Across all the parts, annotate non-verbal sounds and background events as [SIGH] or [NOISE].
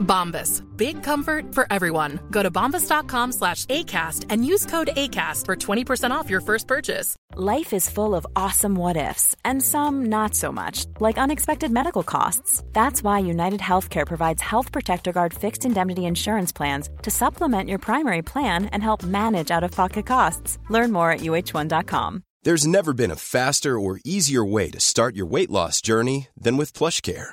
Bombas. Big comfort for everyone. Go to bombas.com slash ACAST and use code ACAST for 20% off your first purchase. Life is full of awesome what ifs, and some not so much, like unexpected medical costs. That's why United Healthcare provides Health Protector Guard fixed indemnity insurance plans to supplement your primary plan and help manage out of pocket costs. Learn more at uh1.com. There's never been a faster or easier way to start your weight loss journey than with PlushCare.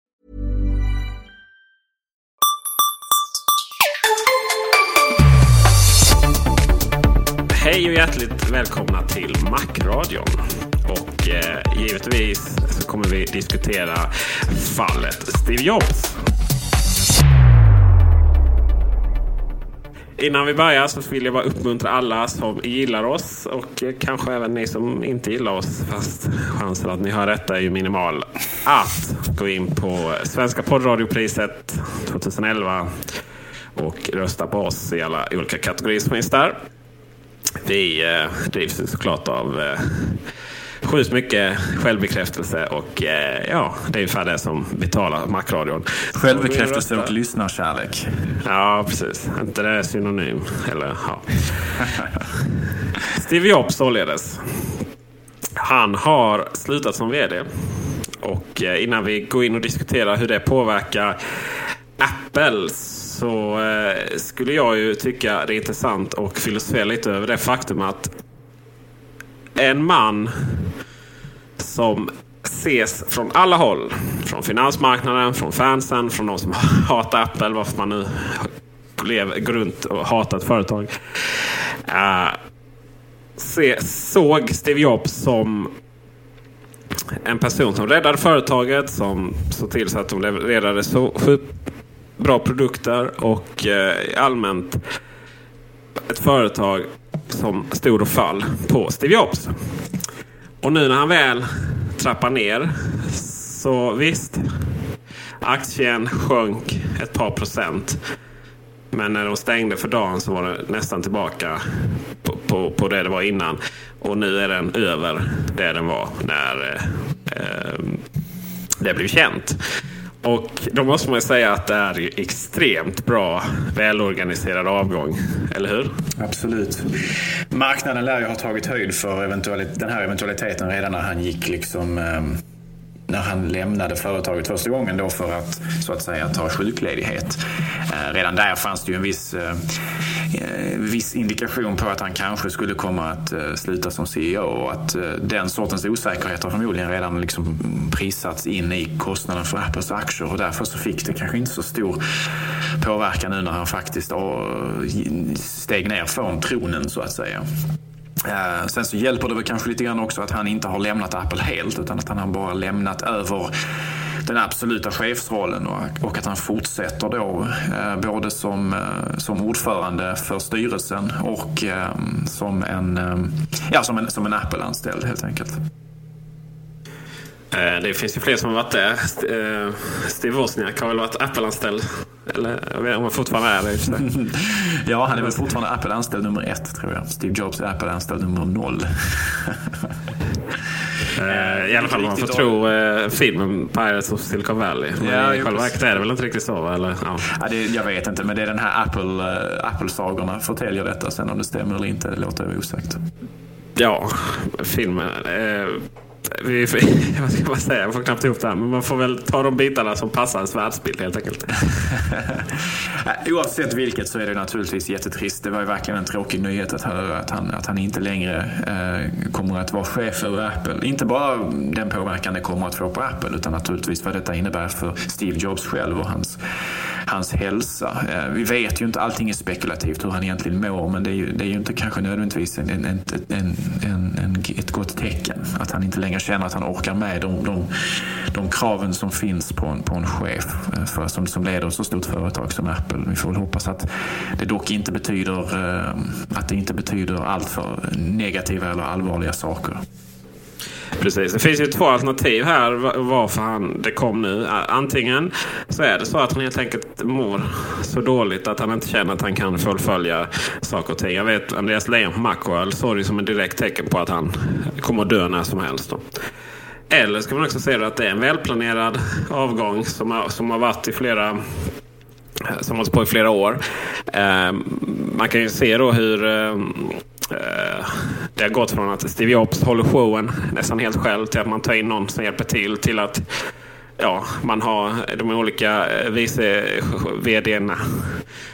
Hej och hjärtligt välkomna till Macradion. Och eh, givetvis så kommer vi diskutera fallet Steve Jobs. Innan vi börjar så vill jag bara uppmuntra alla som gillar oss och kanske även ni som inte gillar oss, fast chansen att ni hör detta är ju minimal, att gå in på Svenska poddradiopriset 2011 och rösta på oss i alla olika kategorier som finns där. Vi eh, drivs såklart av eh, sjukt mycket självbekräftelse och eh, ja, det är ungefär det som betalar Macradion. Självbekräftelse och lyssnarkärlek. Ja, precis. inte det synonym? Eller, ja. [LAUGHS] Steve Jobs således. Han har slutat som vd. Och eh, innan vi går in och diskuterar hur det påverkar Apple så eh, skulle jag ju tycka det är intressant och filosofera lite över det faktum att en man som ses från alla håll. Från finansmarknaden, från fansen, från de som [LAUGHS] hatar Apple. Varför man nu lever, går runt och hatar ett företag. Uh, se, såg Steve Jobs som en person som räddade företaget. Som såg till så att de levererade så bra produkter och eh, allmänt ett företag som stod och fall på Steve Jobs. Och nu när han väl trappar ner så visst, aktien sjönk ett par procent. Men när de stängde för dagen så var det nästan tillbaka på, på, på det det var innan. Och nu är den över det den var när eh, eh det blev känt. Och då måste man ju säga att det är ju extremt bra välorganiserad avgång. Eller hur? Absolut. Marknaden lär ju ha tagit höjd för eventualit den här eventualiteten redan när han gick liksom eh, när han lämnade företaget första gången då för att så att säga ta sjukledighet. Eh, redan där fanns det ju en viss, eh, Eh, viss indikation på att han kanske skulle komma att eh, sluta som CEO och att eh, den sortens osäkerhet har förmodligen redan liksom prisats in i kostnaden för Apples aktier och därför så fick det kanske inte så stor påverkan nu när han faktiskt steg ner från tronen så att säga. Sen så hjälper det väl kanske lite grann också att han inte har lämnat Apple helt utan att han har bara lämnat över den absoluta chefsrollen och, och att han fortsätter då uh, både som, uh, som ordförande för styrelsen och som en, ja, som en, som en Apple-anställd helt enkelt. Det finns ju fler som har varit det. Steve Wozniak har väl varit Apple-anställd. Eller om han fortfarande är det. [LAUGHS] ja, han är väl fortfarande Apple-anställd nummer ett tror jag. Steve Jobs är Apple-anställd nummer noll. [LAUGHS] I alla fall om man får tro eh, filmen Pirates of Silicon Valley. Men ja, i själva verket är det väl inte riktigt så? Eller? Ja. Ja, det, jag vet inte, men det är den här Apple, äh, Apple-sagorna förtäljer detta. Sen om det stämmer eller inte, det låter osagt. Ja, filmen. Eh, vi, [LAUGHS] vad ska man säga? Jag får knappt ihop det här. Men man får väl ta de bitarna som passar ens världsbild helt enkelt. [LAUGHS] Oavsett vilket så är det naturligtvis jättetrist. Det var ju verkligen en tråkig nyhet att höra att han, att han inte längre eh, kommer att vara chef över Apple. Inte bara den påverkan det kommer att få på Apple utan naturligtvis vad detta innebär för Steve Jobs själv och hans hans hälsa. Eh, vi vet ju inte, allting är spekulativt hur han egentligen mår men det är ju, det är ju inte kanske nödvändigtvis en, en, en, en, ett gott tecken. Att han inte längre känner att han orkar med de, de, de kraven som finns på en, på en chef eh, för, som, som leder ett så stort företag som Apple. Vi får väl hoppas att det dock inte betyder eh, att det inte betyder allt för negativa eller allvarliga saker. Precis. Det finns ju två alternativ här varför han, det kom nu. Antingen så är det så att han helt enkelt mår så dåligt att han inte känner att han kan fullfölja saker och ting. Jag vet Andreas Leijon på Macworld såg det som ett direkt tecken på att han kommer att dö när som helst. Då. Eller ska man också säga att det är en välplanerad avgång som har, som har varit i flera som har hållit på i flera år. Eh, man kan ju se då hur Eh, Eh, det har gått från att Steve Jobs håller showen nästan helt själv till att man tar in någon som hjälper till till att ja, man har de olika eh, vice vdarna.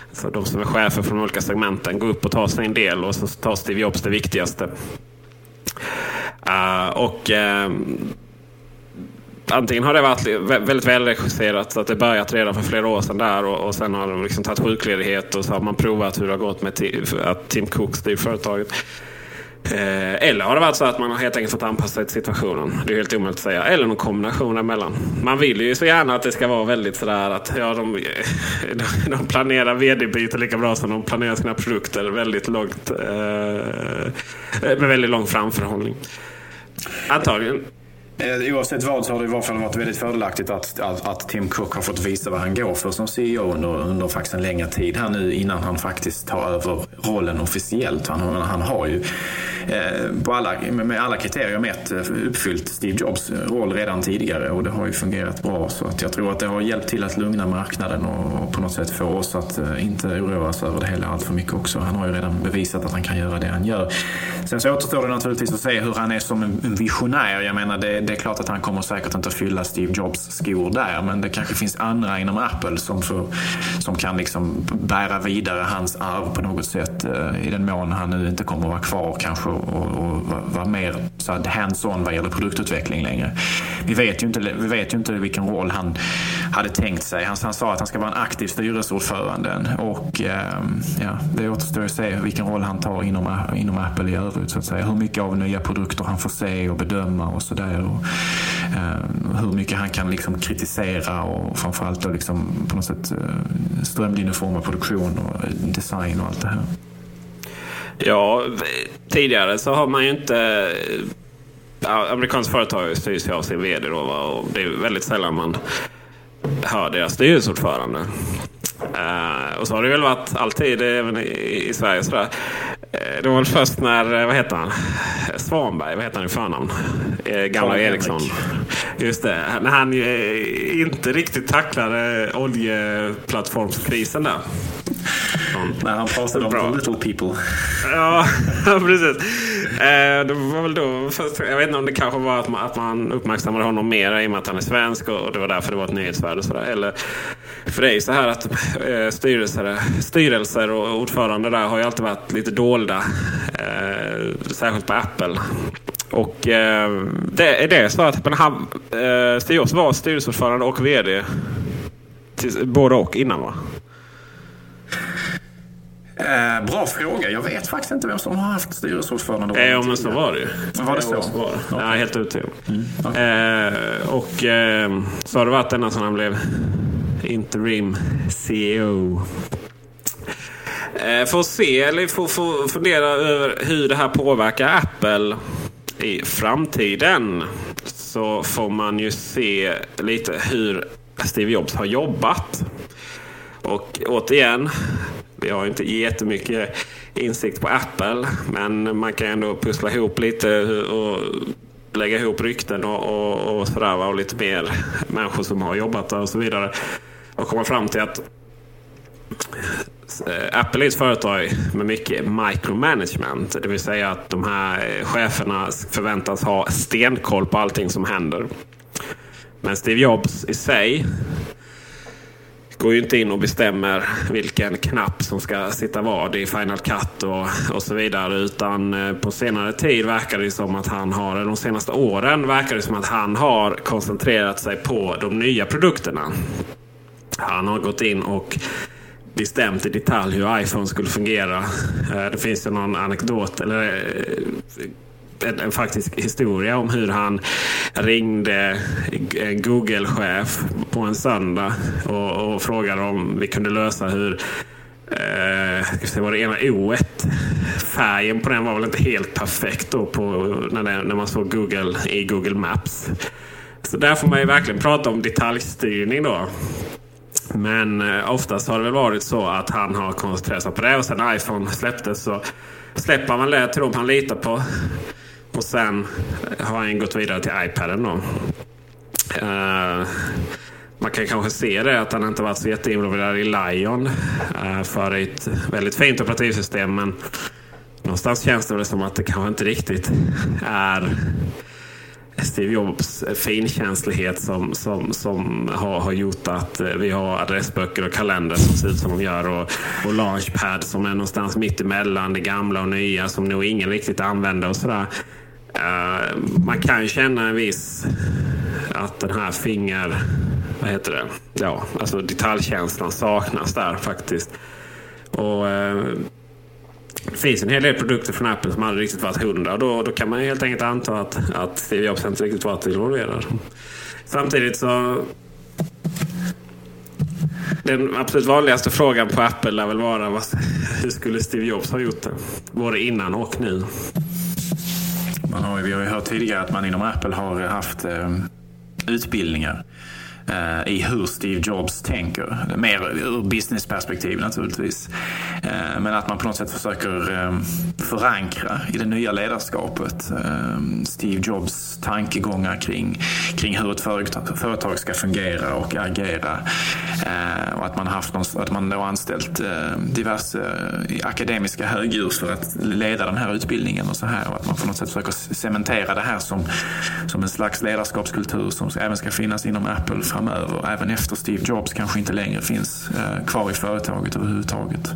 Alltså de som är chefer för de olika segmenten går upp och tar sin del och så tar Steve Jobs det viktigaste. Uh, och uh, antingen har det varit väldigt välregisserat så att det börjat redan för flera år sedan där och, och sen har de liksom tagit sjukledighet och så har man provat hur det har gått med att Tim Cook styr företaget. Eh, eller har det varit så att man har helt enkelt fått anpassa sig till situationen. Det är helt omöjligt att säga. Eller någon kombination däremellan. Man vill ju så gärna att det ska vara väldigt sådär att ja, de, [LAUGHS] de planerar vd-byte lika bra som de planerar sina produkter väldigt långt. Eh, med väldigt lång framförhållning. Antagligen. Eh, oavsett vad så har det i varje fall varit väldigt fördelaktigt att, att, att, Tim Cook har fått visa vad han går för som CEO under, under faktiskt en längre tid här nu innan han faktiskt tar över rollen officiellt. Han, han har ju eh, på alla, med alla kriterier mätt eh, uppfyllt Steve Jobs roll redan tidigare och det har ju fungerat bra. Så att jag tror att det har hjälpt till att lugna marknaden och, och på något sätt få oss att eh, inte oroa oss över det hela allt för mycket också. Han har ju redan bevisat att han kan göra det han gör. Sen så återstår det naturligtvis att se hur han är som en visionär. Jag menar det det är klart att han kommer säkert inte att fylla Steve Jobs skor där. Men det kanske finns andra inom Apple som, får, som kan liksom bära vidare hans arv på något sätt. Eh, I den mån han nu inte kommer att vara kvar kanske och, och vara mer hands-on vad gäller produktutveckling längre. Vi vet, ju inte, vi vet ju inte vilken roll han hade tänkt sig. Han, han sa att han ska vara en aktiv styrelseordförande. Och ehm, ja, det återstår att se vilken roll han tar inom, inom Apple i övrigt. Så att säga. Hur mycket av nya produkter han får se och bedöma och sådär. Eh, hur mycket han kan liksom kritisera och framförallt då liksom på något sätt eh, strömlinjeforma produktion och eh, design och allt det här. Ja, tidigare så har man ju inte... Eh, Amerikanska företag styrs ju av sin vd då, och det är väldigt sällan man hör deras styrelseordförande. Uh, och så har det väl varit alltid även i, i Sverige. Sådär. Uh, det var väl först när, vad heter han? Svanberg, vad heter han i förnamn? Uh, gamla Ericsson. Just det, när han inte riktigt tacklade oljeplattformskrisen där. När han pratade om the little people. ja, [LAUGHS] precis. Eh, det var väl då, jag vet inte om det kanske var att man, att man uppmärksammade honom mer i och med att han är svensk och, det var därför det var ett nyhetsvärde. Sådär. Eller, för det är ju så här att eh, styrelser, styrelser och ordförande där har ju alltid varit lite dolda. Eh, särskilt på Apple. Och eh, det är det så att han, eh, Steve Jobs var styrelseordförande och VD. Till, både och innan va? Eh, bra fråga. Jag vet faktiskt inte vem som har haft styrelseordförande. Ja, men så var det ju. Var det så? Var det. Ja, helt övertygad. Mm. Okay. Eh, och eh, så har det varit ända sedan han blev interim CEO. Eh, får se, eller får, får fundera över hur det här påverkar Apple i framtiden. Så får man ju se lite hur Steve Jobs har jobbat. Och återigen, vi har inte jättemycket insikt på Apple. Men man kan ändå pussla ihop lite och lägga ihop rykten och, och, och sådär. Och lite mer människor som har jobbat där och så vidare. Och komma fram till att eh, Apple är ett företag med mycket micromanagement. Det vill säga att de här cheferna förväntas ha stenkoll på allting som händer. Men Steve Jobs i sig går ju inte in och bestämmer vilken knapp som ska sitta vad i Final Cut och, och så vidare. Utan eh, på senare tid verkar det som att han har, de senaste åren verkar det som att han har koncentrerat sig på de nya produkterna. Han har gått in och bestämt i detalj hur iPhone skulle fungera. Eh, det finns ju någon anekdot eller eh, en, en faktisk historia om hur han ringde en eh, Google-chef på en söndag och, och frågade om vi kunde lösa hur Uh, ska var det ena o Färgen på den var väl inte helt perfekt då på, när, det, när man såg Google i Google Maps. Så där får man ju verkligen prata om detaljstyrning då. Men uh, oftast har det väl varit så att han har koncentrerat sig på det och sen när iPhone släpptes så släpper man det till dem han litar på. Och sen har han gått vidare till iPaden då. Uh, man kan kanske se det att han inte varit så jätteinvolverad i Lion. Uh, för ett väldigt fint operativsystem. Men någonstans känns det väl som att det kanske inte riktigt är Steve Jobs finkänslighet som, som, som har, har gjort att vi har adressböcker och kalender som ser ut som de gör. Och, och Launchpad som är någonstans mitt emellan det gamla och nya som nog ingen riktigt använder. och sådär. Uh, man kan ju känna en viss att den här finger... Vad heter det? Ja, alltså detaljkänslan saknas där faktiskt. Och uh, det finns en hel del produkter från Apple som aldrig riktigt varit hundra. Då, då kan man helt enkelt anta att, att Steve Jobs inte riktigt varit involverad. Samtidigt så... Den absolut vanligaste frågan på Apple lär väl vara vad, hur skulle Steve Jobs ha gjort det? Både innan och nu. Man har, vi har ju hört tidigare att man inom Apple har haft eh, utbildningar. Eh, i hur Steve Jobs tänker. Mer ur businessperspektiv naturligtvis. Eh, men att man på något sätt försöker eh, förankra i det nya ledarskapet eh, Steve Jobs tankegångar kring, kring hur ett företag ska fungera och agera. Eh, och att man, haft någon, att man då anställt eh, diverse akademiska högdjur för att leda den här utbildningen och så här. Och att man på något sätt försöker cementera det här som, som en slags ledarskapskultur som även ska finnas inom Apple framöver. Även efter Steve Jobs kanske inte längre finns eh, kvar i företaget överhuvudtaget.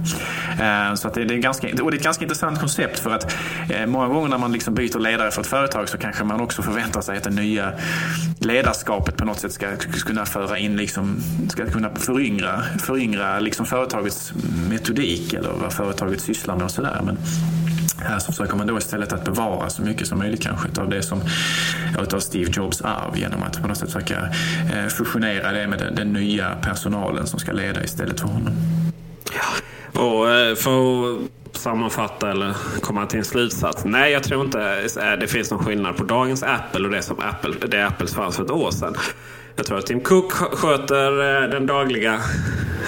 Eh, så att det, är ganska, och det är ett ganska intressant koncept för att eh, många gånger när man liksom byter ledare för ett företag så kanske man också förväntar sig att det nya ledarskapet på något sätt ska kunna föra in, liksom, ska kunna föryngra, föryngra liksom företagets metodik eller vad företaget sysslar med och sådär. Men här så försöker man då istället att bevara så mycket som möjligt kanske av det som av Steve Jobs arv genom att på något sätt försöka eh, fusionera det med den, den nya personalen som ska leda istället för honom. Ja. Och eh, för att sammanfatta eller komma till en slutsats. Nej, jag tror inte eh, det finns någon skillnad på dagens Apple och det som Apple, det Apples fanns för ett år sedan. Jag tror att Tim Cook sköter den dagliga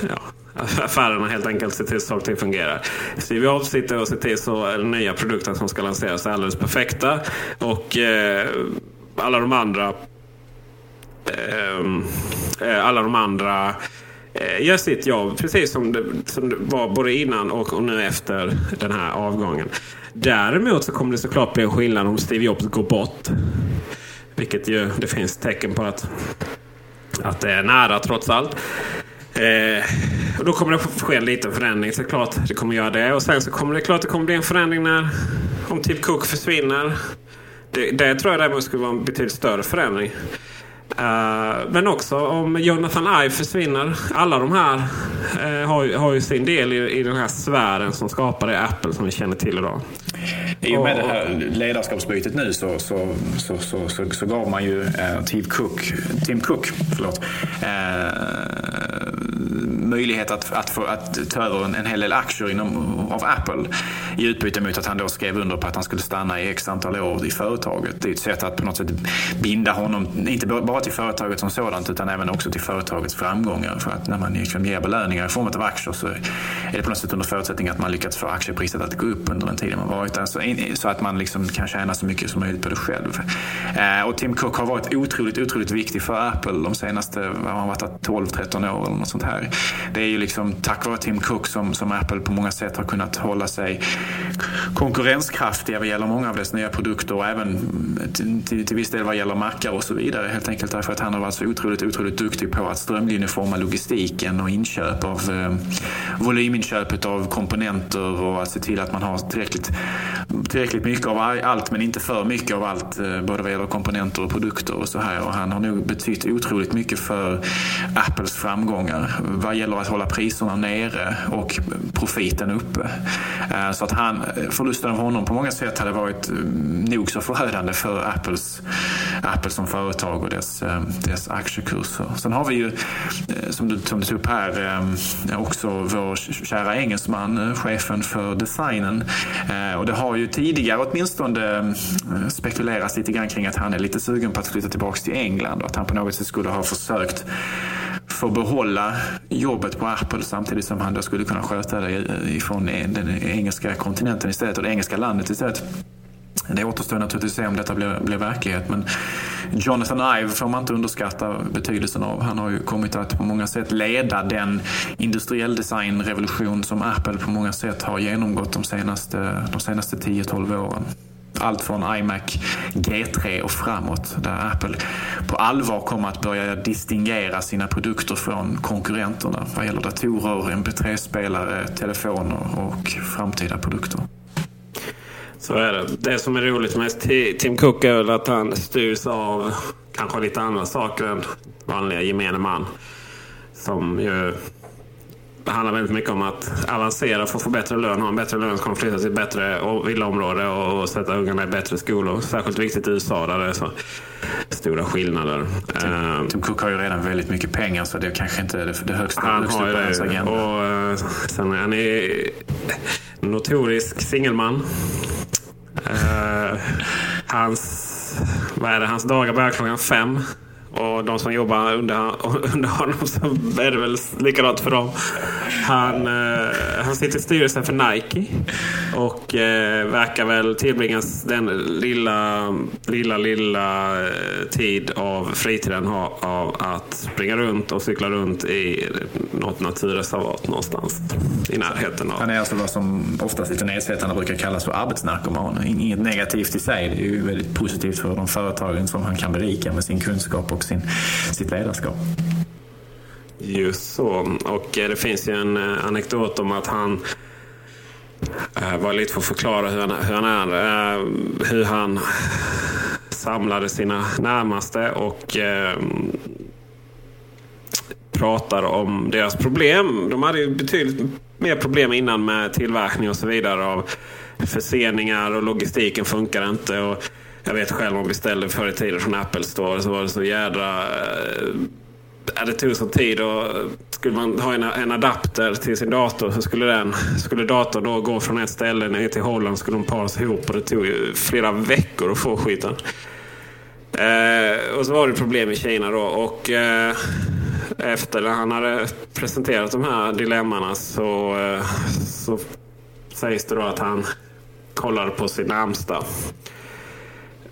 ja, affärerna helt enkelt ser till så saker fungerar. Steve Jobs sitter och ser till så den nya produkten som ska lanseras är alldeles perfekta. Och eh, alla de andra eh, eh, alla de andra eh, gör sitt jobb precis som det, som det var både innan och, och nu efter den här avgången. Däremot så kommer det såklart bli en skillnad om Steve Jobs går bort. Vilket ju det finns tecken på att, att det är nära trots allt. Eh, då kommer det ske en liten förändring såklart. Det kommer göra det. Och sen så kommer det klart det kommer bli en förändring när om Tim Cook försvinner. Det, det tror jag däremot skulle vara en betydligt större förändring. Uh, men också om Jonathan Ive försvinner. Alla de här uh, har, har ju sin del i, i den här sfären som skapade Apple som vi känner till idag. I och med det här ledarskapsbytet nu så, så, så, så, så, så gav man ju eh, Tim Cook, Tim Cook förlåt, möjlighet att, att, få, att ta över en, en hel del aktier inom, av Apple i utbyte mot att han då skrev under på att han skulle stanna i x antal år i företaget. Det är ett sätt att på något sätt binda honom, inte bara till företaget som sådant utan även också till företagets framgångar. För att när man liksom ger belöningar i form av aktier så är det på något sätt under förutsättning att man lyckats få aktiepriset att gå upp under den tiden man varit där. Så, så att man liksom kan tjäna så mycket som möjligt på det själv. Eh, och Tim Cook har varit otroligt, otroligt viktig för Apple de senaste, vad har varit 12-13 år eller något sånt här. Det är ju liksom tack vare Tim Cook som, som Apple på många sätt har kunnat hålla sig konkurrenskraftiga vad gäller många av dess nya produkter och även till, till, till viss del vad gäller mackar och så vidare. Helt enkelt därför att han har varit så otroligt, otroligt duktig på att strömlinjeforma logistiken och inköp av eh, volyminköpet av komponenter och att se till att man har tillräckligt, tillräckligt mycket av allt men inte för mycket av allt. Eh, både vad gäller komponenter och produkter och så här. Och han har nog betytt otroligt mycket för Apples framgångar vad gäller att hålla priserna nere och profiten uppe. Eh, så att han, förlusten av honom på många sätt hade varit eh, nog så förödande för Apples, Apple som företag och dess, eh, dess aktiekurser. Sen har vi ju, som du, som du tog upp här, också vår kära engelsman, chefen för designen. Och det har ju tidigare åtminstone spekulerats lite grann kring att han är lite sugen på att flytta tillbaka till England och att han på något sätt skulle ha försökt få behålla jobbet på Apple samtidigt som han då skulle kunna sköta det ifrån den engelska kontinenten istället och det engelska landet istället. Det återstår naturligtvis att se om detta blir, blir verklighet men Jonathan Ive får man inte underskatta betydelsen av. Han har ju kommit att på många sätt leda den industriell designrevolution som Apple på många sätt har genomgått de senaste, de senaste 10-12 åren allt från iMac G3 och framåt där Apple på allvar kommer att börja distingera sina produkter från konkurrenterna vad gäller datorer, mp3-spelare, telefoner och framtida produkter. Så är det. Det som är roligt med Tim Cook är väl att han styrs av kanske lite andra saker än vanliga gemene man. Som ju handlar väldigt mycket om att avancera för att få bättre lön. Ha en bättre lön så kan flytta till ett bättre villaområde och sätta ungarna i bättre skolor. Särskilt viktigt i USA där det är så stora skillnader. Tim, ehm, Tim Cook har ju redan väldigt mycket pengar så det är kanske inte är det, det högsta, han högsta har på hans agenda. Och, eh, sen är han är notorisk singelman. Uh, hans, vad är det, hans dagar börjar klockan fem. Och de som jobbar under, [LAUGHS] under honom så är det väl likadant för dem. Han, eh, han sitter i styrelsen för Nike. Och eh, verkar väl tillbringa den lilla, lilla, lilla eh, tid av fritiden ha, av att springa runt och cykla runt i något naturreservat någonstans i närheten av. Han är alltså vad som oftast lite nedsättande brukar kallas för arbetsnarkoman. Inget negativt i sig. Det är ju väldigt positivt för de företagen som han kan berika med sin kunskap och sin, sitt ledarskap. Just så. Och eh, det finns ju en eh, anekdot om att han eh, var lite för att förklara hur han, hur han är. Hur han samlade sina närmaste och pratar om deras problem. De hade ju betydligt mer problem innan med tillverkning och så vidare. av Förseningar och logistiken funkar inte. Och jag vet själv om vi beställde förr i tiden från Apple Store så var det så jädra... Det tog sån tid och skulle man ha en, en adapter till sin dator så skulle, den, skulle datorn då gå från ett ställe ner till Holland skulle de paras ihop och det tog ju flera veckor att få skiten. Eh, och så var det problem i Kina då och eh, efter när han hade presenterat de här dilemmana så, eh, så sägs det då att han kollade på sin närmsta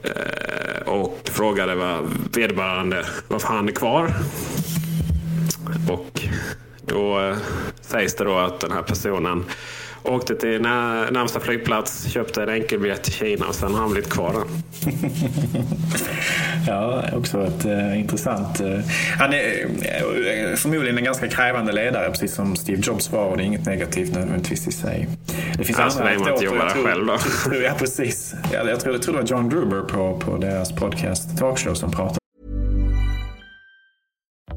eh, och frågade vad vederbörande varför han är kvar. Och då eh, sägs det då att den här personen åkte till närmsta flygplats, köpte en enkelbiljett till Kina och sen har han blivit kvar där. [LAUGHS] ja, också ett uh, intressant... Uh, han är uh, förmodligen en ganska krävande ledare, precis som Steve Jobs var och det är inget negativt nödvändigtvis i sig. Det finns alltså, andra anekdoter. jobbar där själv då. [LAUGHS] ja, precis. Ja, jag, tror, jag tror det var John Gruber på, på deras podcast Talkshow som pratade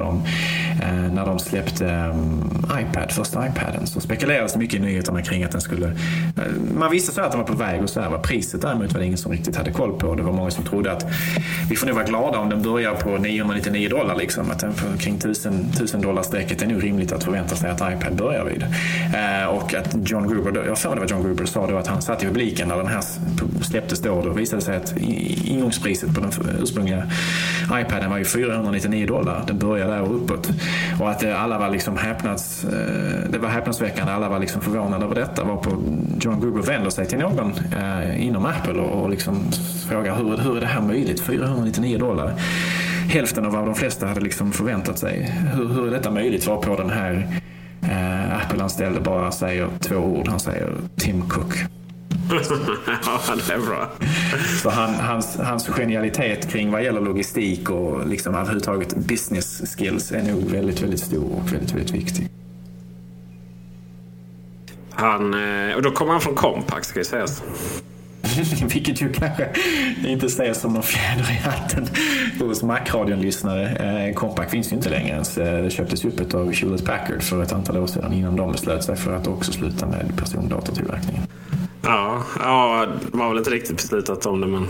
Om. eh, när de släppte eh, iPad, första iPaden så spekulerades det mycket i nyheterna kring att den skulle... Eh, man visste så att den var på väg och så här var priset däremot var det ingen som riktigt hade koll på. Det var många som trodde att vi får nog vara glada om den börjar på 999 dollar liksom. Att den på kring 1000, 1000 dollar strecket är nog rimligt att förvänta sig att iPad börjar vid. Eh, och att John Gruber, jag för det var John Gruber sa då att han satt i publiken när den här släpptes då. Då visade det sig att ingångspriset på den ursprungliga iPaden var ju 499 dollar. Den började där och uppåt. Och att alla var liksom häpnads, eh, det var häpnadsväckande. Alla var liksom förvånade över detta. Var på John Gruber vänder sig till någon eh, inom Apple och, och liksom frågar hur, hur är det här möjligt? 499 dollar. Hälften av vad de flesta hade liksom förväntat sig. Hur, hur är detta möjligt? Var på den här eh, Apple-anställde bara säger två ord. Han säger Tim Cook ja, det är bra. Så han, hans, hans genialitet kring vad gäller logistik och liksom överhuvudtaget business skills är nog väldigt, väldigt stor och väldigt, väldigt viktig. Han, eh, och då kommer han från Compaq ska ju sägas. [LAUGHS] Vilket ju kanske inte ses som någon fjäder i hatten hos Mac-radion-lyssnare. Eh, Compaq finns ju inte längre ens. Eh, det köptes upp av Hewlett Packard för ett antal år sedan innan de beslöt sig för att också sluta med persondatortillverkningen. Ja, ja, det har väl inte riktigt beslutat om det men...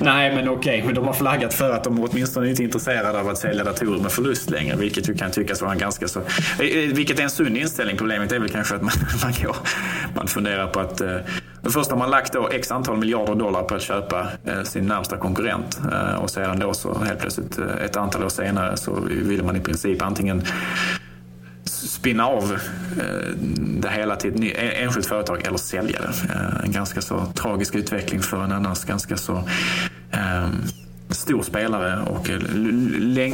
Nej, men okej. Okay. Men de har flaggat för att de åtminstone inte är intresserade av att sälja datorer med förlust längre. Vilket ju kan tyckas vara en ganska så... Eh, eh, vilket är en sund inställning. Problemet är väl kanske att man, [LAUGHS] man, går, man funderar på att... Eh, först har man lagt då x antal miljarder dollar på att köpa eh, sin närmsta konkurrent. Eh, och sedan då så helt plötsligt eh, ett antal år senare så vill man i princip antingen spinna av eh, det hela till ett enskilt företag eller sälja det. Eh, en ganska så tragisk utveckling för en annars ganska så ehm, stor spelare och eh,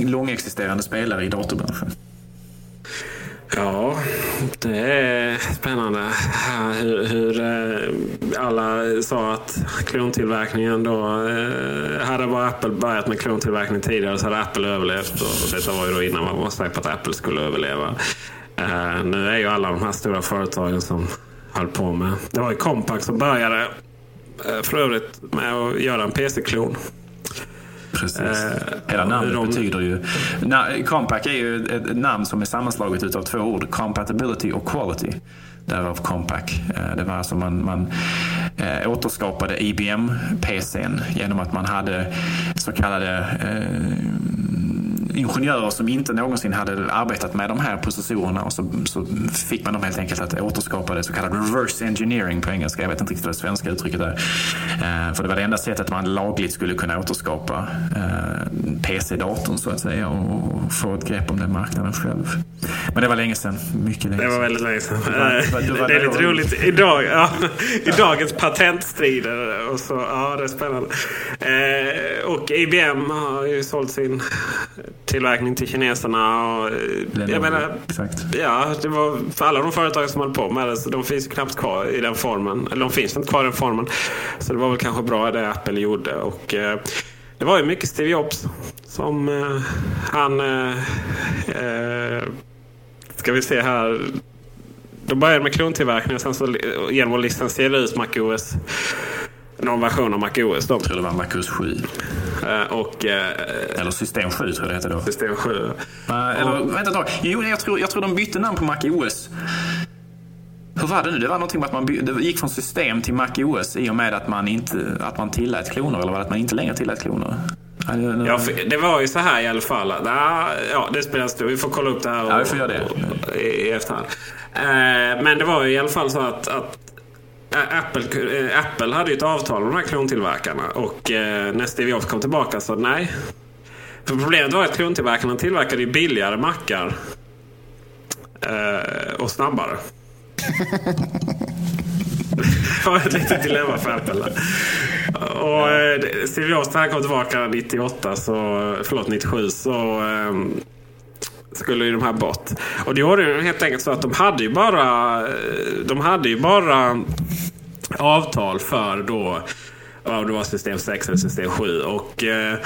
långexisterande spelare i datorbranschen. Ja, det är spännande hur, hur alla sa att klontillverkningen då... Hade bara Apple börjat med klontillverkning tidigare så hade Apple överlevt. Och detta var ju då innan man var säker på att Apple skulle överleva. Uh, nu är ju alla de här stora företagen som höll på med. Det var ju Compaq som började uh, för övrigt med att göra en PC-klon. Precis. Uh, Hela namnet de... betyder ju... Na, Compaq är ju ett namn som är sammanslaget av två ord. Compatibility och quality. Därav Compaq. Det var alltså man, man äh, återskapade IBM-PCn genom att man hade så kallade äh, ingenjörer som inte någonsin hade arbetat med de här processorerna och så, så fick man dem helt enkelt att återskapa det så kallad reverse engineering på engelska. Jag vet inte riktigt vad det svenska uttrycket är. Eh, för det var det enda sättet man lagligt skulle kunna återskapa eh, PC-datorn så att säga och, och, få ett grepp om den marknaden själv. Men det var länge sedan. Mycket länge sedan. Det var väldigt länge sedan. Du var, du var, du var det är lite roligt idag. Ja, I dagens patentstrider. Och så, ja, det är spännande. Eh, och IBM har ju sålt sin tillverkning till kineserna. Och, Lenovo, jag menar, exakt. Ja, det var för alla de företag som höll på med det. Så de finns knappt kvar i den formen. Eller de finns inte kvar i den formen. Så det var väl kanske bra det Apple gjorde. Och, eh, det var ju mycket Steve Jobs som eh, han... Eh, eh ska vi se här. De började med klontillverkning och sen så genom att licensiera ut MacOS någon version av MacOS. Jag tror det var MacOS 7. Uh, och, uh, eller System 7 tror jag det hette då. System 7. Uh, eller och, vänta ett tag. Jo, jag tror, jag tror de bytte namn på MacOS. Hur var det nu? Det var någonting med att man det gick från system till MacOS i och med att man, inte, att man tillät kloner. Eller var det att man inte längre tillät kloner? Ja, det var ju så här i alla fall. Ja, det spelar stor Vi får kolla upp det här och, ja, vi får göra det. i, i efterhand. Men det var ju i alla fall så att, att Apple, eh, Apple hade ju ett avtal med de här klontillverkarna och eh, när Steve Jobs kom tillbaka så nej. För problemet var att klontillverkarna tillverkade ju billigare mackar eh, och snabbare. [LAUGHS] det var ett litet dilemma för Apple. Och Steve Jobs när han kom tillbaka 98, så, förlåt 97, så ehm, skulle ju de här bort. Och det gjorde ju helt enkelt så att de hade ju bara, de hade ju bara avtal för då, om det var system 6 eller system 7. Och eh,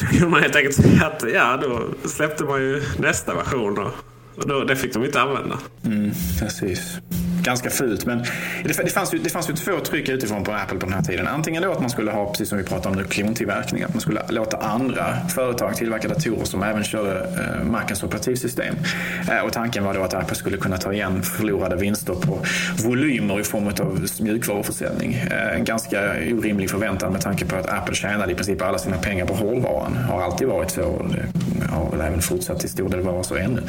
då kunde man helt enkelt säga att ja, då släppte man ju nästa version. Då. Och då, det fick de inte använda. Mm, precis ganska fult. Men det, det, fanns ju, det fanns ju två tryck utifrån på Apple på den här tiden. Antingen då att man skulle ha, precis som vi pratade om nu, klontillverkning. Att man skulle låta andra företag tillverka datorer som även körde eh, Macens operativsystem. Eh, och tanken var då att Apple skulle kunna ta igen förlorade vinster på volymer i form av mjukvaruförsäljning. Eh, en ganska orimlig förväntan med tanke på att Apple tjänade i princip alla sina pengar på hårdvaran. Har alltid varit så och det har väl även fortsatt till stor del vara så ännu.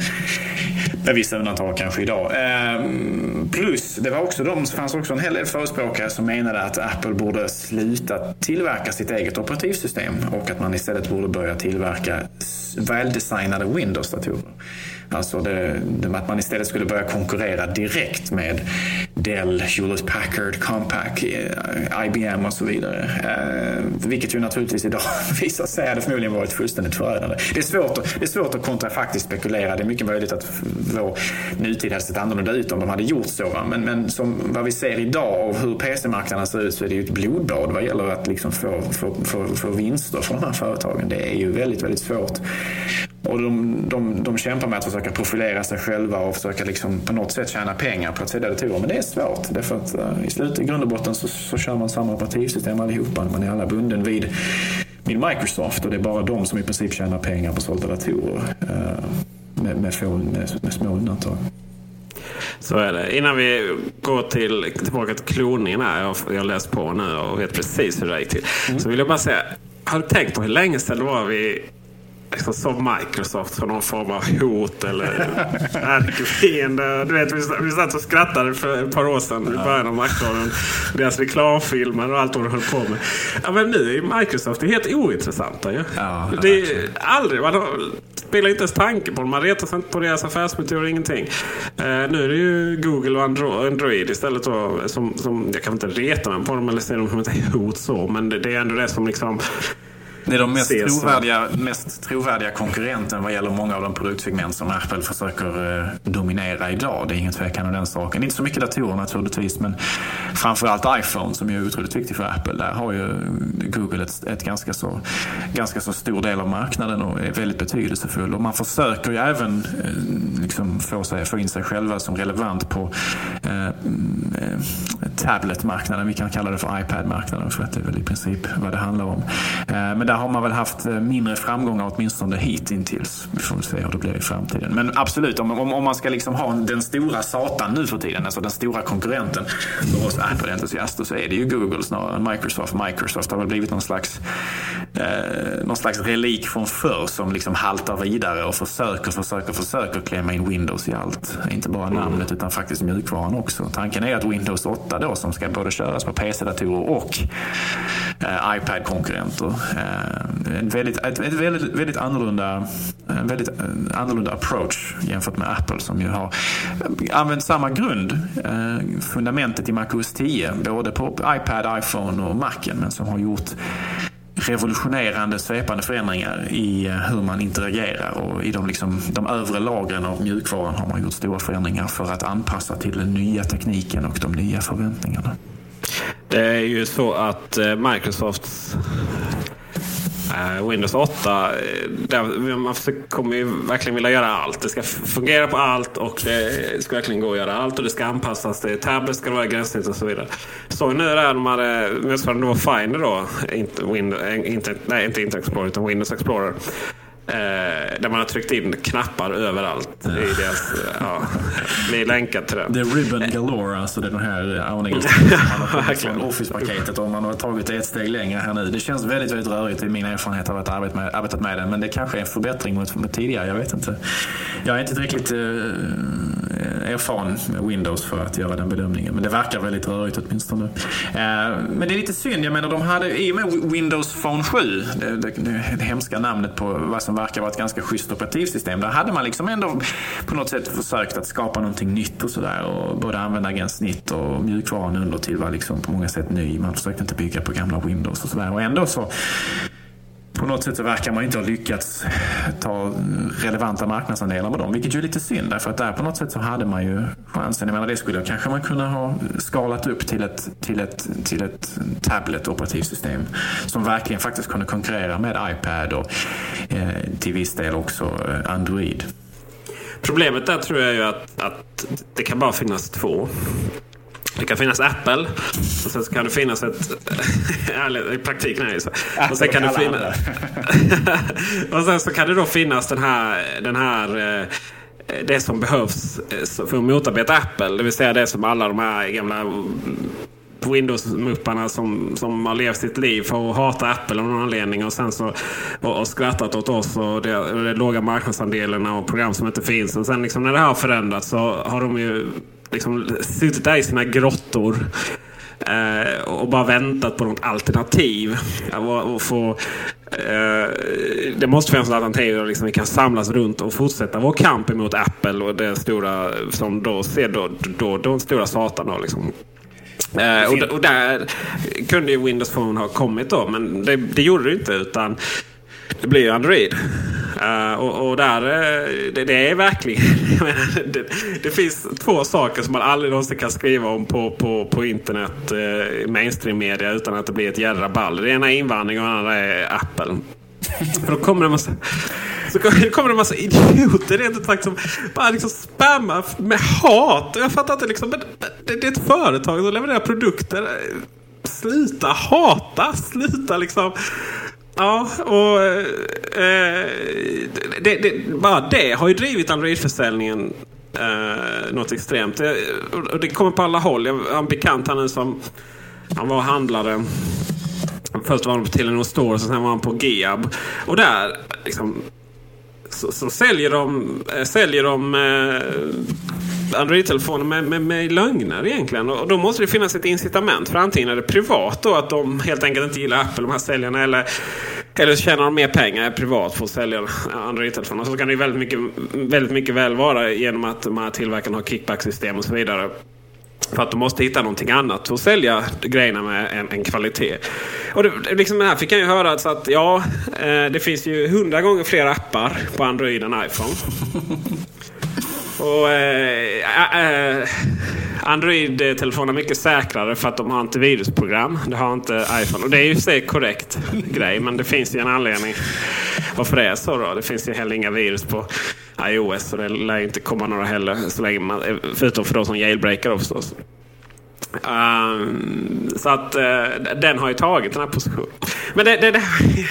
Med vissa undantag kanske idag. Eh, Plus, det var också de, fanns också en hel del förespråkare som menade att Apple borde sluta tillverka sitt eget operativsystem och att man istället borde börja tillverka väldesignade Windows-datorer. Alltså det, det, att man istället skulle börja konkurrera direkt med Dell, Hewlett Packard, Compaq, eh, IBM och så vidare. Eh, vilket ju naturligtvis idag [LAUGHS] visar sig hade förmodligen varit fullständigt förödande. Det är svårt, att, det är svårt att kontrafaktiskt spekulera. Det är mycket möjligt att vår nutid hade sett annorlunda ut om de hade gjort så. Men, men som vad vi ser idag och hur PC-marknaden ser ut så är det ju ett blodbad vad gäller att liksom få, få, få, få vinster från de här företagen. Det är ju väldigt, väldigt svårt. Och de, de, de kämpar med att försöka profilera sig själva och försöka liksom på något sätt tjäna pengar på att sälja datorer. Men det är svårt. Därför att uh, i slut, i grund och botten så, så kör man samma operativsystem allihopa. Man är alla bunden vid, vid Microsoft och det är bara de som i princip tjänar pengar på sålda datorer. Uh, med, med, få, med, med små undantag. Så är det. Innan vi går till, tillbaka till kloningen här. Jag, jag har läst på nu och vet precis hur det gick till. Mm. Så vill jag bara säga. Har du tänkt på hur länge sedan det var vi liksom som Microsoft som någon form av hot eller ärkefiende. Du vet, vi satt och skrattade för ett par år sedan i början av Macradion. Deras reklamfilmer och allt vad de höll på med. Ja, men nu är Microsoft helt ointressanta ju. Ja, det är aldrig, man har, spelar inte ens tanke på dem. Man retar sig inte på deras affärsmetoder, ingenting. Uh, nu är det ju Google och Android istället då. Som, som, jag kan inte reta mig på dem eller se dem som ett hot så. Men det, det är ändå det som liksom det är de mest trovärdiga, mest trovärdiga konkurrenten vad gäller många av de produktsegment som Apple försöker eh, dominera idag. Det är ingen tvekan om den saken. Inte så mycket datorer naturligtvis, men framförallt iPhone som är otroligt viktig för Apple. Där har ju Google ett, ett ganska, så, ganska så stor del av marknaden och är väldigt betydelsefull. Och man försöker ju även eh, liksom få, sig, få in sig själva som relevant på eh, eh, tabletmarknaden. Vi kan kalla det för iPad-marknaden för att det är väl i princip vad det handlar om. Eh, men där har man väl haft eh, mindre framgångar åtminstone hittills. Vi får väl se hur det blir i framtiden. Men absolut, om, om, om man ska liksom ha den stora satan nu för tiden, alltså den stora konkurrenten för oss Apple-entusiaster så är det ju Google snarare än Microsoft. Microsoft har väl blivit någon slags, eh, någon slags relik från förr som liksom haltar vidare och försöker, försöker, försöker klämma in Windows i allt. Inte bara namnet utan faktiskt mjukvaran också. Tanken är att Windows 8 då som ska både köras på PC-datorer och eh, iPad-konkurrenter eh, ett en väldigt, ett, ett väldigt, väldigt, annorlunda, eh, väldigt eh, annorlunda approach jämfört med Apple som ju har använt samma grund, fundamentet i MacOS 10, både på iPad, iPhone och Macen, men som har gjort revolutionerande svepande förändringar i hur man interagerar och i de, liksom, de övre lagren av mjukvaran har man gjort stora förändringar för att anpassa till den nya tekniken och de nya förväntningarna. Det är ju så att Microsofts Eh, Windows 8, eh, där man kommer ju verkligen vilja göra allt. Det ska fungera på allt och det ska verkligen gå att göra allt och det ska anpassas till tablets, ska vara gränssnitt och så vidare. Så nu där de hade, eh, motsvarande var Finder då, inte, Windows, inte, nej, inte Internet Explorer utan Windows Explorer. Eh, där man har tryckt in knappar överallt. I deras, ja, vi länkar till det. The ribbon galore, alltså det är den här aningen. [LAUGHS] från Office-paketet och man har tagit det ett steg längre här nu. Det känns väldigt, väldigt rörigt i min erfarenhet av att ha arbetat med, arbetat med den. Men det kanske är en förbättring mot, mot tidigare, jag vet inte. Jag är inte tillräckligt eh, Eh, erfaren med Windows för att göra den bedömningen. Men det verkar väldigt rörigt åtminstone. Eh, men det är lite synd, jag menar de hade i och med Windows Phone 7, det, det, det hemska namnet på vad som verkar vara ett ganska schysst operativsystem. Där hade man liksom ändå på något sätt försökt att skapa någonting nytt och sådär. Och både användargränssnitt och mjukvaran under till var liksom på många sätt ny. Man försökte inte bygga på gamla Windows och sådär. Och ändå så på något sätt så verkar man inte ha lyckats ta relevanta marknadsandelar med dem, vilket ju är lite synd därför att där på något sätt så hade man ju chansen. Jag menar det skulle kanske man kunna ha skalat upp till ett, till ett, till ett tablet-operativsystem som verkligen faktiskt kunde konkurrera med iPad och eh, till viss del också eh, Android. Problemet där tror jag ju att, att det kan bara finnas två. Det kan finnas Apple och sen kan det finnas ett... [LAUGHS] I praktiken är det så. Och sen kan det finnas... [LAUGHS] och sen så kan det då finnas den här... Den här eh, det som behövs eh, för att motarbeta Apple. Det vill säga det som alla de här gamla Windows-mupparna som, som har levt sitt liv för att hata Apple av någon anledning och sen så och, och skrattat åt oss och det låga marknadsandelarna och program som inte finns. Och sen liksom när det här har förändrats så har de ju liksom suttit där i sina grottor eh, och bara väntat på något alternativ. Och, och få, eh, det måste finnas ett alternativ där liksom vi kan samlas runt och fortsätta vår kamp emot Apple och den stora som då ser då, då, då, den stora satan. Då, liksom. Eh, och, och, där kunde ju Windows Phone ha kommit då, men det, det gjorde det inte. utan det blir ju Android. Uh, och, och, där, eh, det, det, är verkligen... [LAUGHS] det, det, finns två saker som man aldrig någonsin kan skriva om på, på, på internet, eh, uh, mainstream media, utan att det blir ett jädra ball. Det ena är invandring och det andra är Apple. För då kommer det en massa, så kommer det en massa idioter rent ut sagt som bara liksom spammar med hat. Jag fattar inte liksom. Det, det är ett företag som levererar produkter. Sluta hata. Sluta liksom. Ja, och eh, det, det, bara det har ju drivit Android-försäljningen eh, något extremt. Det, och det kommer på alla håll. Jag har en bekant han som han var handlare. Först var han på Telenor Store och sen var han på Geab. Och där liksom, så, så säljer de, eh, säljer de eh, Android-telefoner med, med, med lögner egentligen. Och då måste det finnas ett incitament. För antingen är det privat då att de helt enkelt inte gillar Apple, de här säljarna. Eller, eller så tjänar de mer pengar privat för att sälja Android-telefoner. Så kan det väldigt mycket, väldigt mycket väl vara genom att de här tillverkarna har kickback-system och så vidare. För att de måste hitta någonting annat och sälja grejerna med en, en kvalitet. Och det, liksom här fick jag ju höra så att ja, eh, det finns ju hundra gånger fler appar på Android än iPhone. Och eh, eh, eh Android-telefoner är mycket säkrare för att de har antivirusprogram. Det har inte iPhone. Och det är ju sig korrekt grej. Men det finns ju en anledning varför det är så. Då. Det finns ju heller inga virus på iOS. Så det lär inte komma några heller. Så länge man, eh, förutom för de som jailbreakar förstås. Um, så att uh, den har ju tagit den här positionen. Men det, det,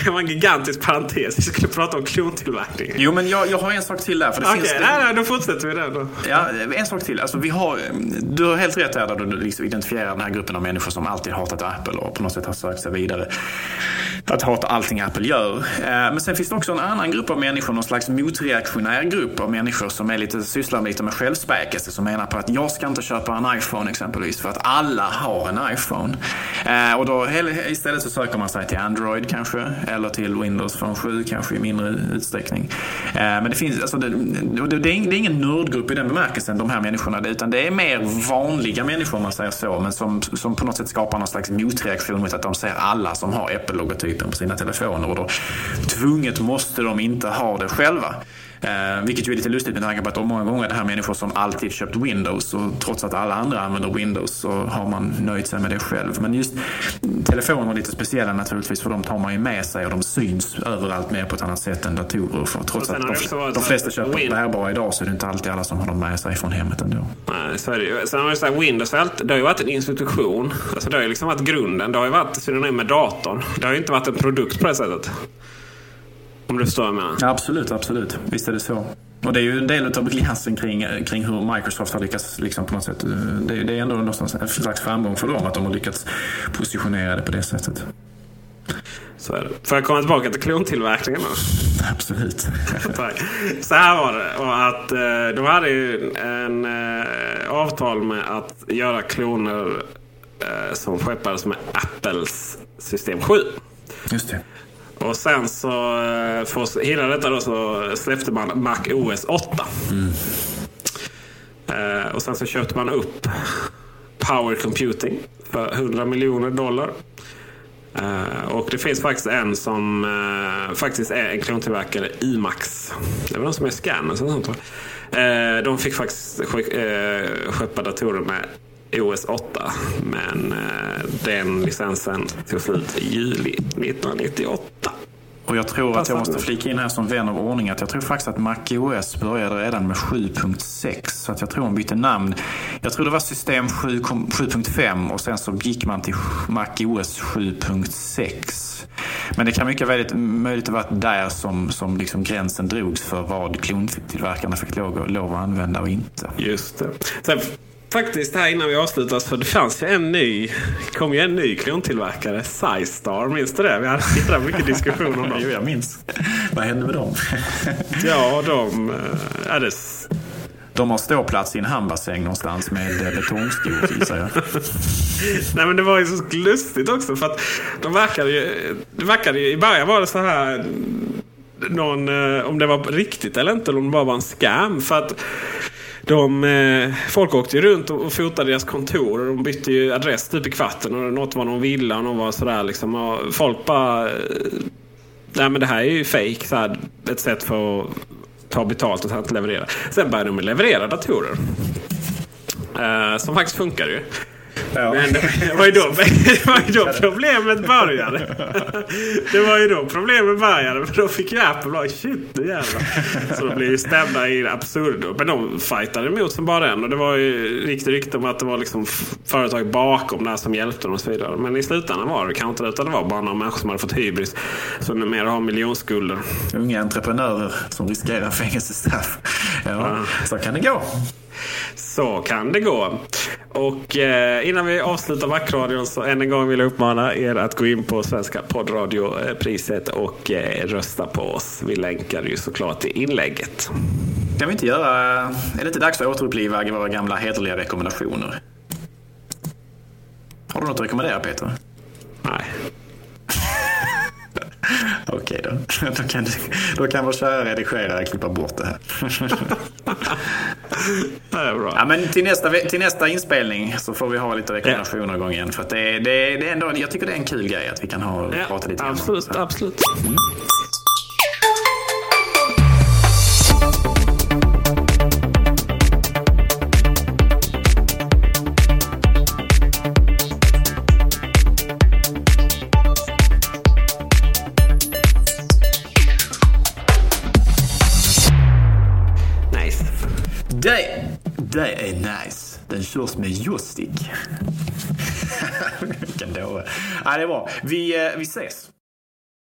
det var en gigantisk parentes. Vi skulle prata om klontillverkning. Jo, men jag, jag har en sak till där. Okej, okay, nej, nej, då fortsätter vi där då. Ja, en sak till. Alltså, vi har, du har helt rätt där där du liksom identifierar den här gruppen av människor som alltid hatat Apple och på något sätt har sökt sig vidare. Att hata allting Apple gör. Uh, men sen finns det också en annan grupp av människor, någon slags motreaktionär grupp av människor som är lite, sysslar lite med självspäkelse. Som menar på att jag ska inte köpa en iPhone exempelvis för att alla har en iPhone. Eh, och då istället så söker man sig till Android kanske, eller till Windows Phone 7 kanske i mindre utsträckning. Eh, men det finns, alltså det, det, det, är ingen nördgrupp i den bemärkelsen, de här människorna, utan det är mer vanliga människor om man säger så, men som, som på något sätt skapar någon slags motreaktion mot att de ser alla som har Apple-logotypen på sina telefoner och då tvunget måste de inte ha det själva. Eh, vilket ju är lite lustigt med tanke på att de många gånger är det här människor som alltid köpt Windows och trots att alla andra använder Windows så har man nöjt sig med det själv. Men just telefoner är lite speciella naturligtvis för de tar man ju med sig och de syns överallt mer på ett annat sätt än datorer. För trots att de, de flesta köper Win bärbara idag så är det inte alltid alla som har dem med sig från hemmet ändå. Nej, så är det ju. Sen har det så här, Windows det har ju varit en institution. Alltså det har ju liksom varit grunden. Det har ju varit synonym med datorn. Det har ju inte varit en produkt på det sättet. Om du förstår vad jag menar. Ja, absolut, absolut. Visst är det så. Och det är ju en del av glansen kring, kring hur Microsoft har lyckats liksom på något sätt. Det, är- det är ändå någonstans en slags framgång för dem att de har lyckats positionera det på det sättet. Så är det. Får jag komma tillbaka till klontillverkningen då? Absolut. [LAUGHS] Tack. Så här var det. Och att, eh, de hade ju en eh, avtal med att göra kloner eh, som skeppades med Apples system 7. Just det. Och sen så, eh, för att hela detta då, så släppte man Mac OS 8. Eh, och sen så köpte man upp Power Computing för 100 miljoner dollar. Eh, och det finns faktiskt en som eh, faktiskt är en klontillverkare, IMAX. Det är väl de som är scanners och sånt va? Eh, de fick faktiskt skick- eh, skeppa datorer med OS 8. Men eh, den licensen tog slut i juli 1998. Och jag tror att jag måste flika in här som vän av ordning att jag tror faktiskt att MacOS började redan med 7.6. Så att jag tror de bytte namn. Jag tror det var system 7 kom- 7.5 och sen så gick man till MacOS 7.6. Men det kan mycket väl möjligt ha varit där som, som liksom gränsen drogs för vad klontillverkarna fick lov, lov att använda och inte. Just det. Sen, faktiskt här innan vi avslutar, så det fanns ju en ny, kom ju en ny klontillverkare, Sizestar. Minns du det? Vi hade jävla mycket diskussion om dem. [LAUGHS] Jo, jag minns. Vad hände med dem? [LAUGHS] Ja, de... Ja, det, De har ståplats i en hamnbassäng någonstans med eh, betongskor gissar jag. [LAUGHS] Nej men det var ju så lustigt också för att de verkade ju... Det verkade ju i början var det så här... Någon, eh, om det var riktigt eller inte, eller om det bara var en scam. För att de, eh, folk åkte ju runt och och fotade deras kontor och de bytte ju adress typ i kvarten. Och något var någon villa och någon var sådär liksom. Och folk bara... eh, Nej men det här är ju fejk. Ett sätt för att ta betalt och sen inte leverera. Sen började de leverera datorer. Eh, som faktiskt funkar ju. Ja. Men det var, ju då, [LAUGHS] det var ju då problemet började. Det var ju då problemet började. För då fick ju Apple bara shit nu jävlar. Så de blev ju stämda i absurdo. Men de fightade emot som bara den. Och det var ju riktigt rykte om att det var liksom företag bakom där som hjälpte dem och så vidare. Men i slutändan var det kanske inte det. Det var bara några människor som hade fått hybris. Som numera har miljonskulder. Unga entreprenörer som riskerar fängelsestraff. Ja, så kan det gå. Så kan det gå. Och eh, innan vi avslutar Macradion så än en gång vill jag uppmana er att gå in på Svenska poddradiopriset och eh, rösta på oss. Vi länkar ju såklart till inlägget. Kan vi inte göra... Är det inte dags att återuppliva våra gamla hederliga rekommendationer? Har du något att rekommendera Peter? Nej. [LAUGHS] [LAUGHS] Okej då. [LAUGHS] Då kan, du, då kan vår kära redigerare klippa bort det här. [LAUGHS] Det är bra. Ja, men till, nästa, till nästa inspelning så får vi ha lite rekommendationer igång igen. För det, det, det är ändå, jag tycker det är en kul grej att vi kan ha, Ja, prata lite grann absolut, så. absolut. Nice. Det, är nice. Den körs med joystick. [LAUGHS] Vilken dåre. Ja, det är bra. Vi, eh, vi ses.